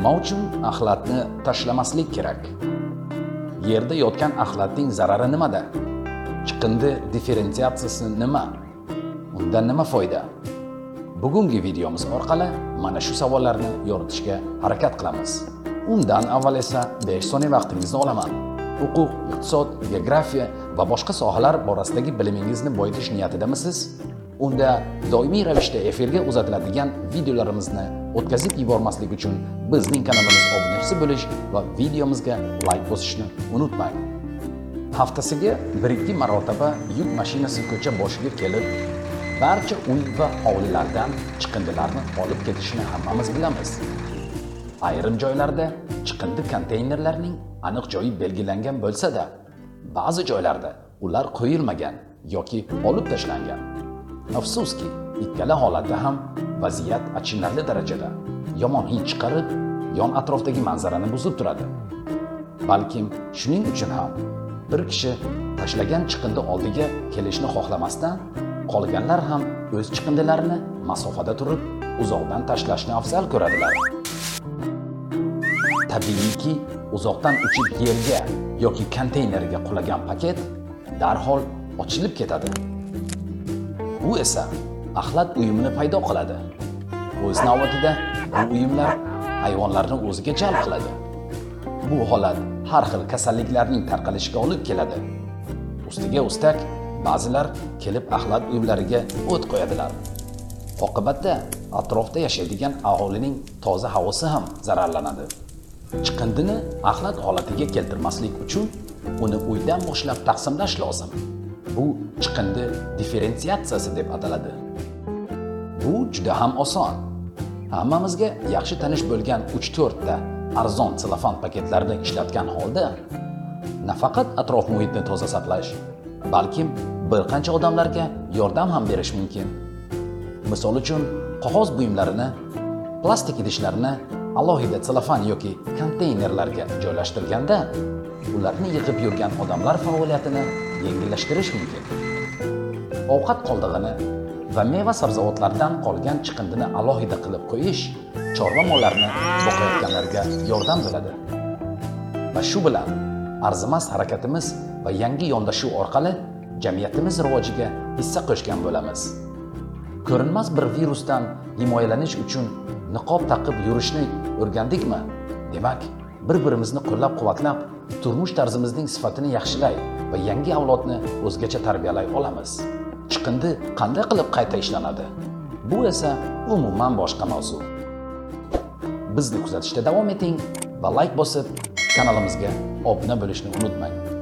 nima uchun axlatni tashlamaslik kerak? Yerda yotgan axlatning zarari nimada? Chiqindi differensiatsiyasi nima? Undan nima foyda? Bugungi videomiz orqali mana shu savollarni yoritishga harakat qilamiz. Undan avval esa 5 soniya vaqtingizni olaman. Huquq iqtisod geografiya va boshqa sohalar borasidagi bilimingizni boyitish niyatidamisiz? Unda doimiy ravishda efirga uzatiladigan videolarimizni o'tkazib yubormaslik uchun bizning kanalimiz obunachisi bo'lish va videomizga layk bosishni unutmang haftasiga bir ikki marotaba yuk mashinasi ko'cha boshiga kelib barcha uy va hovlilardan chiqindilarni olib ketishini hammamiz bilamiz ayrim joylarda chiqindi konteynerlarning aniq joyi belgilangan bo'lsa-da, ba'zi joylarda ular qo'yilmagan yoki olib tashlangan. Afsuski, ikkala holatda ham vaziyat achinarli darajada yomon hid chiqarib, yon atrofdagi manzarani buzib turadi. Balkim shuning uchun ham bir kishi tashlagan chiqindi oldiga kelishni xohlamasdan, qolganlar ham o'z chiqindilarini masofada turib, uzoqdan tashlashni afzal ko'radilar. Tabiiyki, uzoqdan uchib yerga yoki konteynerga qulagan paket darhol ochilib ketadi. Bu esa axlat uyumini paydo qiladi. O'z navbatida bu uyumlar hayvonlarni o'ziga jalb qiladi. Bu holat har xil kasalliklarning tarqalishiga olib keladi. Ustiga ustak ba'zilar kelib axlat uyumlariga o't qo'yadilar. Oqibatda atrofda yashaydigan aholining toza havosi ham zararlanadi. chiqindini axlat holatiga keltirmaslik uchun uni uydan boshlab taqsimlash lozim bu chiqindi differensiatsiyasi deb ataladi. Bu juda ham oson. Hammamizga yaxshi tanish bo'lgan 3-4 ta arzon selofan paketlarni ishlatgan holda nafaqat atrof muhitni toza saqlash balkim bir qancha odamlarga yordam ham berish mumkin. Misol uchun qog'oz buyumlarini plastik idishlarni alohida selofan yoki konteynerlarga joylashtirganda ularni yig'ib yurgan odamlar faoliyatini yengillashtirish mumkin. Ovqat qoldig'ini va meva sabzavotlardan qolgan chiqindini alohida qilib qo'yish chorva mollarini boqayotganlarga yordam bo'ladi va shu bilan arzimas harakatimiz va yangi yondashuv orqali jamiyatimiz rivojiga hissa qo'shgan bo'lamiz. Ko'rinmas bir virusdan himoyalanish uchun niqob taqib yurishni o'rgandikmi? Demak bir birimizni qo'llab quvvatlab turmush tarzimizning sifatini yaxshilay va yangi avlodni o'zgacha tarbiyalay olamiz. Chiqindi qanday qilib qayta ishlanadi? Bu esa umuman boshqa mavzu. Bizni kuzatishda davom eting va layk bosib kanalimizga obuna bo'lishni unutmang.